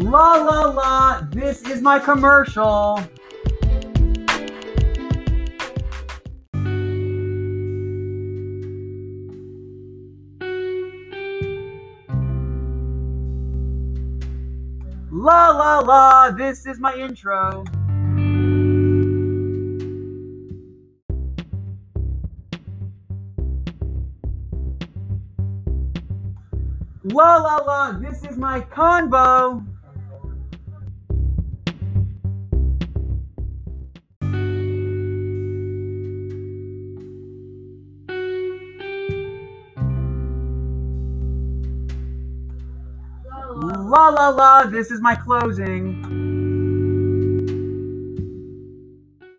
La la la, this is my commercial. La la la, this is my intro. La la la, this is my convo. La la la, this is my closing.